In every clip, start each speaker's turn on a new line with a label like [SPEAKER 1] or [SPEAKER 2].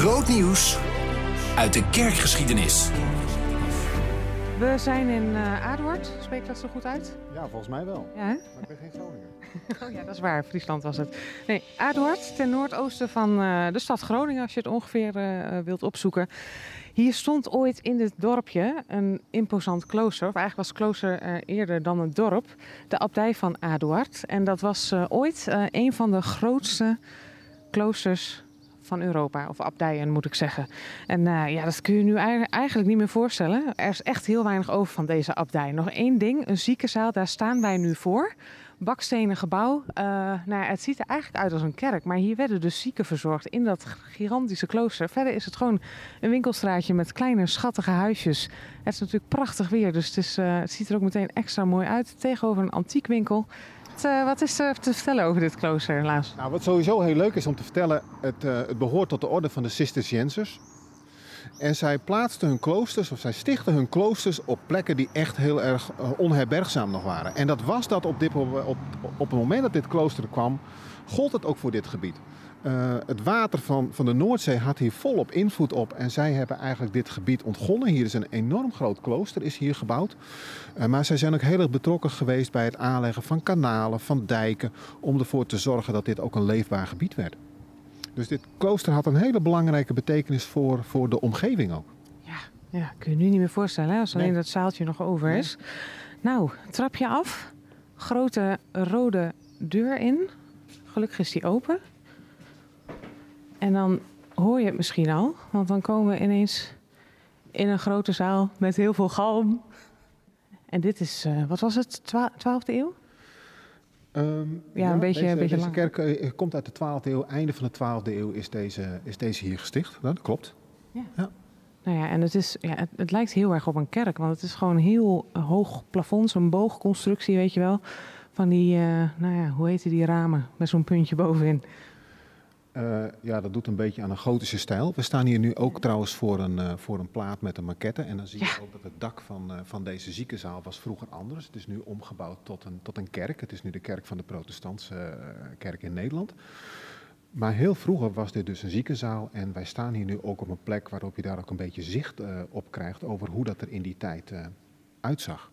[SPEAKER 1] Groot nieuws uit de kerkgeschiedenis.
[SPEAKER 2] We zijn in uh, Aduard. Spreekt dat zo goed uit?
[SPEAKER 3] Ja, volgens mij wel.
[SPEAKER 2] Ja, hè?
[SPEAKER 3] Maar ik ben geen Groninger.
[SPEAKER 2] Oh ja, dat is waar. Friesland was het. Nee, Aduard, ten noordoosten van uh, de stad Groningen, als je het ongeveer uh, wilt opzoeken. Hier stond ooit in dit dorpje een imposant klooster. Of eigenlijk was het klooster eerder dan een dorp. De abdij van Aduard. En dat was ooit een van de grootste kloosters van Europa. Of abdijen moet ik zeggen. En uh, ja, dat kun je nu eigenlijk niet meer voorstellen. Er is echt heel weinig over van deze abdij. Nog één ding, een ziekenzaal, daar staan wij nu voor. Bakstenen gebouw. Uh, nou, het ziet er eigenlijk uit als een kerk. Maar hier werden dus zieken verzorgd in dat gigantische klooster. Verder is het gewoon een winkelstraatje met kleine schattige huisjes. Het is natuurlijk prachtig weer. Dus het, is, uh, het ziet er ook meteen extra mooi uit. Tegenover een antiekwinkel. Uh, wat is er te vertellen over dit klooster, helaas?
[SPEAKER 3] Nou, wat sowieso heel leuk is om te vertellen, het, uh, het behoort tot de orde van de Cisterciensers. En zij plaatsten hun kloosters, of zij stichten hun kloosters op plekken die echt heel erg uh, onherbergzaam nog waren. En dat was dat op, dit, op, op, het moment dat dit klooster kwam, gold het ook voor dit gebied. Uh, het water van, van de Noordzee had hier volop invloed op en zij hebben eigenlijk dit gebied ontgonnen. Hier is een enorm groot klooster is hier gebouwd. Uh, maar zij zijn ook heel erg betrokken geweest bij het aanleggen van kanalen, van dijken, om ervoor te zorgen dat dit ook een leefbaar gebied werd. Dus dit klooster had een hele belangrijke betekenis voor, voor de omgeving ook.
[SPEAKER 2] Ja, ja kun je nu niet meer voorstellen hè, als alleen nee. dat zaaltje nog over is. Nee. Nou, trapje af, grote rode deur in. Gelukkig is die open. En dan hoor je het misschien al, want dan komen we ineens in een grote zaal met heel veel galm. En dit is, uh, wat was het, 12e eeuw?
[SPEAKER 3] Um,
[SPEAKER 2] ja, ja, een beetje,
[SPEAKER 3] deze,
[SPEAKER 2] een beetje
[SPEAKER 3] deze kerk uh, komt uit de 12e eeuw. Einde van de 12e eeuw is deze, is deze hier gesticht. Dat klopt.
[SPEAKER 2] Ja. ja. Nou ja, en het, is, ja, het, het, lijkt heel erg op een kerk, want het is gewoon heel hoog plafond, zo'n boogconstructie, weet je wel. Van die, uh, nou ja, hoe heette die ramen met zo'n puntje bovenin.
[SPEAKER 3] Uh, ja, dat doet een beetje aan een gotische stijl. We staan hier nu ook trouwens voor een, uh, voor een plaat met een maquette. En dan zie je ja. ook dat het dak van, uh, van deze ziekenzaal was vroeger anders. Het is nu omgebouwd tot een, tot een kerk. Het is nu de kerk van de protestantse kerk in Nederland. Maar heel vroeger was dit dus een ziekenzaal. En wij staan hier nu ook op een plek waarop je daar ook een beetje zicht op krijgt over hoe dat er in die tijd uitzag.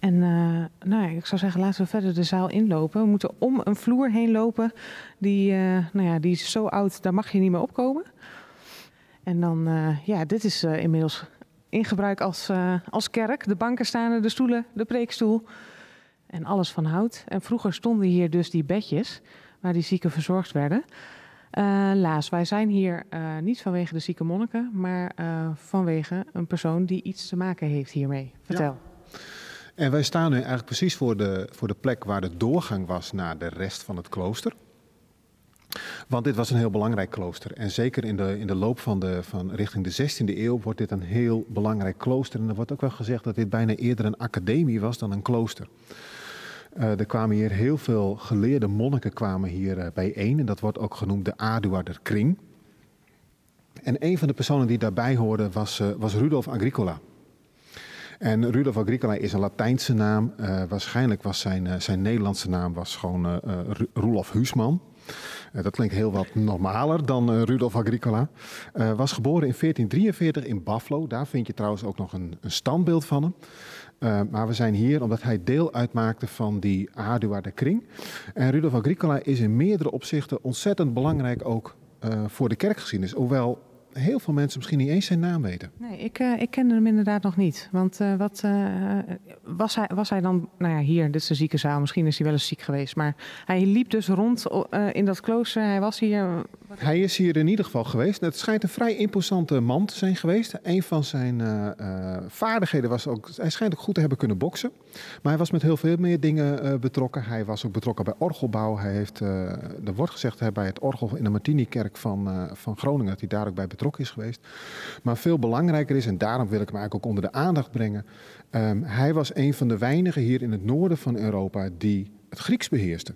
[SPEAKER 2] Ja. En uh, nou, ik zou zeggen, laten we verder de zaal inlopen. We moeten om een vloer heen lopen. Die, uh, nou ja, die is zo oud, daar mag je niet meer opkomen. En dan, uh, ja, dit is inmiddels in gebruik als, als kerk. De banken staan er, de stoelen, de preekstoel. En alles van hout. En vroeger stonden hier dus die bedjes waar die zieken verzorgd werden. Laas, wij zijn hier niet vanwege de zieke monniken, maar vanwege een persoon die iets te maken heeft hiermee. Vertel.
[SPEAKER 3] Ja. En wij staan nu eigenlijk precies voor de, voor de plek waar de doorgang was naar de rest van het klooster. Want dit was een heel belangrijk klooster. En zeker in de, in de loop van, de, van richting de 16e eeuw wordt dit een heel belangrijk klooster. En er wordt ook wel gezegd dat dit bijna eerder een academie was dan een klooster. Uh, er kwamen hier heel veel geleerde monniken kwamen hier uh, bijeen. En dat wordt ook genoemd de Aduarder Kring. En een van de personen die daarbij hoorde was, uh, was Rudolf Agricola. En Rudolf Agricola is een Latijnse naam. Uh, waarschijnlijk was zijn, uh, zijn Nederlandse naam was gewoon uh, Roelof Huusman. dat klinkt heel wat normaler dan Rudolf Agricola. was geboren in 1443 in Buffalo. Daar vind je trouwens ook nog een, standbeeld van hem. maar we zijn hier omdat hij deel uitmaakte van die Aduarder kring. En Rudolf Agricola is in meerdere opzichten ontzettend belangrijk ook voor de kerkgeschiedenis. Hoewel heel veel mensen misschien niet eens zijn naam weten.
[SPEAKER 2] Nee, ik, uh, ik kende hem inderdaad nog niet. Want uh, wat, uh, was, hij, was hij dan, nou ja, hier, dit is een ziekenzaal, misschien is hij wel eens ziek geweest. Maar hij liep dus rond in dat klooster, hij was hier.
[SPEAKER 3] Hij is hier in ieder geval geweest. Het schijnt een vrij imposante man te zijn geweest. Een van zijn vaardigheden was ook, hij schijnt ook goed te hebben kunnen boksen. Maar hij was met heel veel meer dingen betrokken. Hij was ook betrokken bij orgelbouw. Hij heeft, er wordt gezegd, bij het orgel in de Martini-kerk van, van Groningen, dat hij daar ook bij betrokken is geweest. Maar veel belangrijker is, en daarom wil ik hem eigenlijk ook onder de aandacht brengen. Um, hij was een van de weinigen hier in het noorden van Europa die het Grieks beheerste.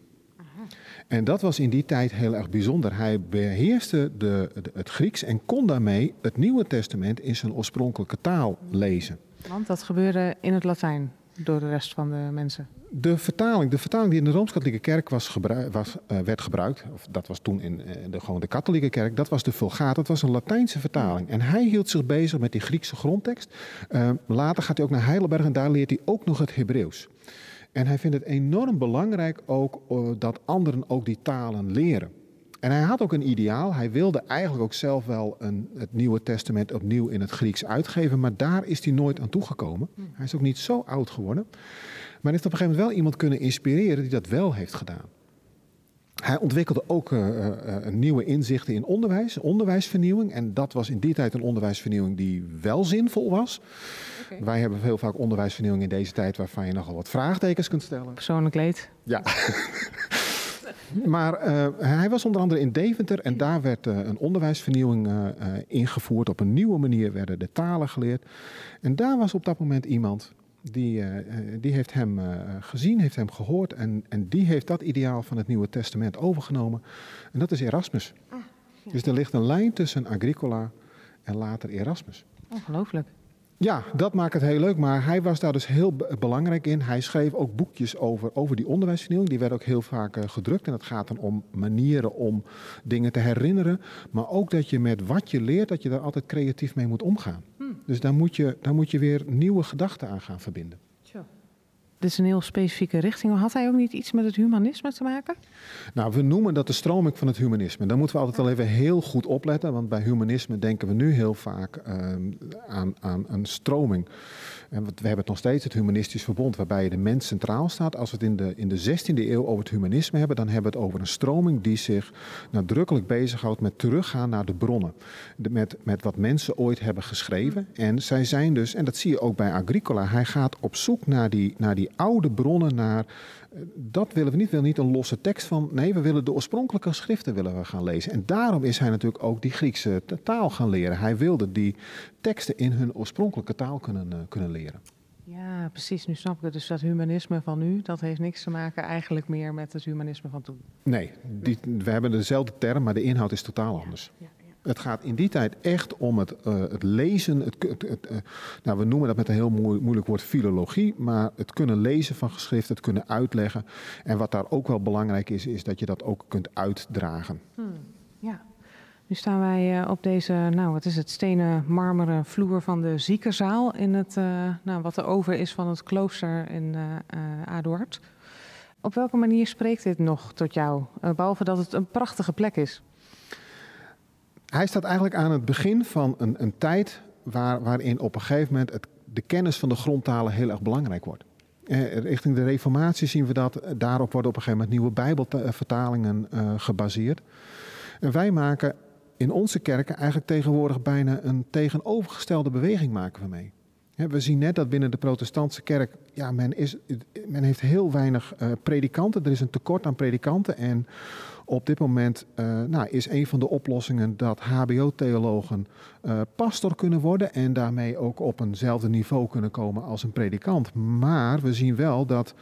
[SPEAKER 3] En dat was in die tijd heel erg bijzonder. Hij beheerste de, de, het Grieks en kon daarmee het Nieuwe Testament in zijn oorspronkelijke taal lezen.
[SPEAKER 2] Want dat gebeurde in het Latijn. door de rest van de mensen?
[SPEAKER 3] De vertaling, de vertaling die in de Rooms-Katholieke Kerk was gebruik, was, uh, werd gebruikt, of dat was toen in uh, de, gewoon de Katholieke Kerk, dat was de Vulgata. Dat was een Latijnse vertaling. En hij hield zich bezig met die Griekse grondtekst. Uh, later gaat hij ook naar Heidelberg en daar leert hij ook nog het Hebreeuws. En hij vindt het enorm belangrijk ook dat anderen ook die talen leren. En hij had ook een ideaal. Hij wilde eigenlijk ook zelf wel een, het Nieuwe Testament opnieuw in het Grieks uitgeven. Maar daar is hij nooit aan toegekomen. Hij is ook niet zo oud geworden. Maar heeft op een gegeven moment wel iemand kunnen inspireren die dat wel heeft gedaan. Hij ontwikkelde ook uh, uh, nieuwe inzichten in onderwijs, onderwijsvernieuwing. En dat was in die tijd een onderwijsvernieuwing die wel zinvol was. Okay. Wij hebben heel vaak onderwijsvernieuwing in deze tijd waarvan je nogal wat vraagtekens kunt stellen.
[SPEAKER 2] Persoonlijk leed.
[SPEAKER 3] Ja. Maar uh, hij was onder andere in Deventer en daar werd uh, een onderwijsvernieuwing uh, ingevoerd. Op een nieuwe manier werden de talen geleerd. En daar was op dat moment iemand die, die heeft hem gezien, heeft hem gehoord en, en die heeft dat ideaal van het Nieuwe Testament overgenomen. En dat is Erasmus. Ah, ja. Dus er ligt een lijn tussen Agricola en later Erasmus.
[SPEAKER 2] Ongelooflijk.
[SPEAKER 3] Ja, dat maakt het heel leuk. Maar hij was daar dus heel belangrijk in. Hij schreef ook boekjes over, over die onderwijsvernieuwing. Die werden ook heel vaak uh, gedrukt. En het gaat dan om manieren om dingen te herinneren. Maar ook dat je met wat je leert, dat je daar altijd creatief mee moet omgaan. Dus daar moet, je, daar moet je weer nieuwe gedachten aan gaan verbinden.
[SPEAKER 2] Dit is een heel specifieke richting. Had hij ook niet iets met het humanisme te maken?
[SPEAKER 3] Nou, we noemen dat de stroming van het humanisme. Daar moeten we altijd wel even heel goed opletten. Want bij humanisme denken we nu heel vaak uh, aan, aan een stroming en we hebben het nog steeds, het humanistisch verbond, waarbij de mens centraal staat. Als we het in de, in de 16e eeuw over het humanisme hebben, dan hebben we het over een stroming die zich nadrukkelijk bezighoudt met teruggaan naar de bronnen. met, met wat mensen ooit hebben geschreven. En zij zijn dus, en dat zie je ook bij Agricola, hij gaat op zoek naar die, naar die oude bronnen, naar dat willen we niet. We willen niet een losse tekst van. Nee, we willen de oorspronkelijke schriften willen we gaan lezen. En daarom is hij natuurlijk ook die Griekse taal gaan leren. Hij wilde die teksten in hun oorspronkelijke taal kunnen, uh, kunnen leren.
[SPEAKER 2] Ja, precies. Nu snap ik het. Dus dat humanisme van nu, dat heeft niks te maken eigenlijk meer met het humanisme van toen.
[SPEAKER 3] Nee, die, we hebben dezelfde term, maar de inhoud is totaal anders. Ja, ja. Het gaat in die tijd echt om het, uh, het lezen. Het, het, het uh, nou, we noemen dat met een heel moeilijk woord filologie. Maar het kunnen lezen van geschrift, het kunnen uitleggen. En wat daar ook wel belangrijk is, is dat je dat ook kunt uitdragen.
[SPEAKER 2] Hmm, ja. Nu staan wij uh, op deze, nou wat is het, stenen marmeren vloer van de ziekenzaal. In het, nou, wat er over is van het klooster in Aduard. Op welke manier spreekt dit nog tot jou? behalve dat het een prachtige plek is
[SPEAKER 3] hij staat eigenlijk aan het begin van een, een tijd waar, waarin op een gegeven moment het, de kennis van de grondtalen heel erg belangrijk wordt. Eh, richting de Reformatie zien we dat. Daarop worden op een gegeven moment nieuwe Bijbelvertalingen uh, gebaseerd. En wij maken in onze kerken eigenlijk tegenwoordig bijna een tegenovergestelde beweging maken we mee. We zien net dat binnen de protestantse kerk, ja, men, is, men heeft heel weinig uh, predikanten. Er is een tekort aan predikanten. En op dit moment uh, nou, is een van de oplossingen dat HBO-theologen uh, pastor kunnen worden en daarmee ook op eenzelfde niveau kunnen komen als een predikant. Maar we zien wel dat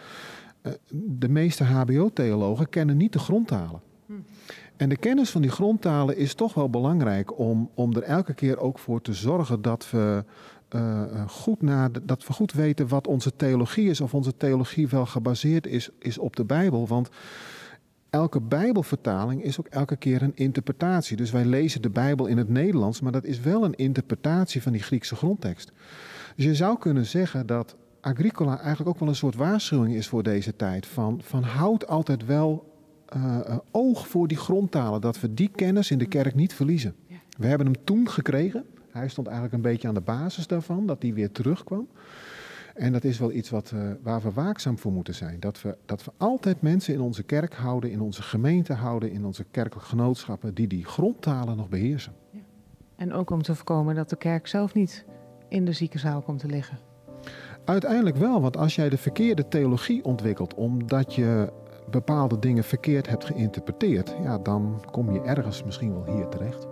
[SPEAKER 3] de meeste HBO-theologen kennen niet de grondtalen. Hm. En de kennis van die grondtalen is toch wel belangrijk om, om er elke keer ook voor te zorgen dat we uh, goed na, dat we goed weten wat onze theologie is, of onze theologie wel gebaseerd is, is op de Bijbel. Want elke Bijbelvertaling is ook elke keer een interpretatie. Dus wij lezen de Bijbel in het Nederlands, maar dat is wel een interpretatie van die Griekse grondtekst. Dus je zou kunnen zeggen dat Agricola eigenlijk ook wel een soort waarschuwing is voor deze tijd. Van, van houd altijd wel uh, oog voor die grondtalen, dat we die kennis in de kerk niet verliezen. We hebben hem toen gekregen. Hij stond eigenlijk een beetje aan de basis daarvan, dat hij weer terugkwam. En dat is wel iets wat, uh, waar we waakzaam voor moeten zijn. Dat we, dat we altijd mensen in onze kerk houden, in onze gemeente houden, in onze kerkelijke genootschappen, die die grondtalen nog beheersen. Ja.
[SPEAKER 2] En ook om te voorkomen dat de kerk zelf niet in de ziekenzaal komt te liggen.
[SPEAKER 3] Uiteindelijk wel, want als jij de verkeerde theologie ontwikkelt omdat je bepaalde dingen verkeerd hebt geïnterpreteerd, ja, dan kom je ergens misschien wel hier terecht.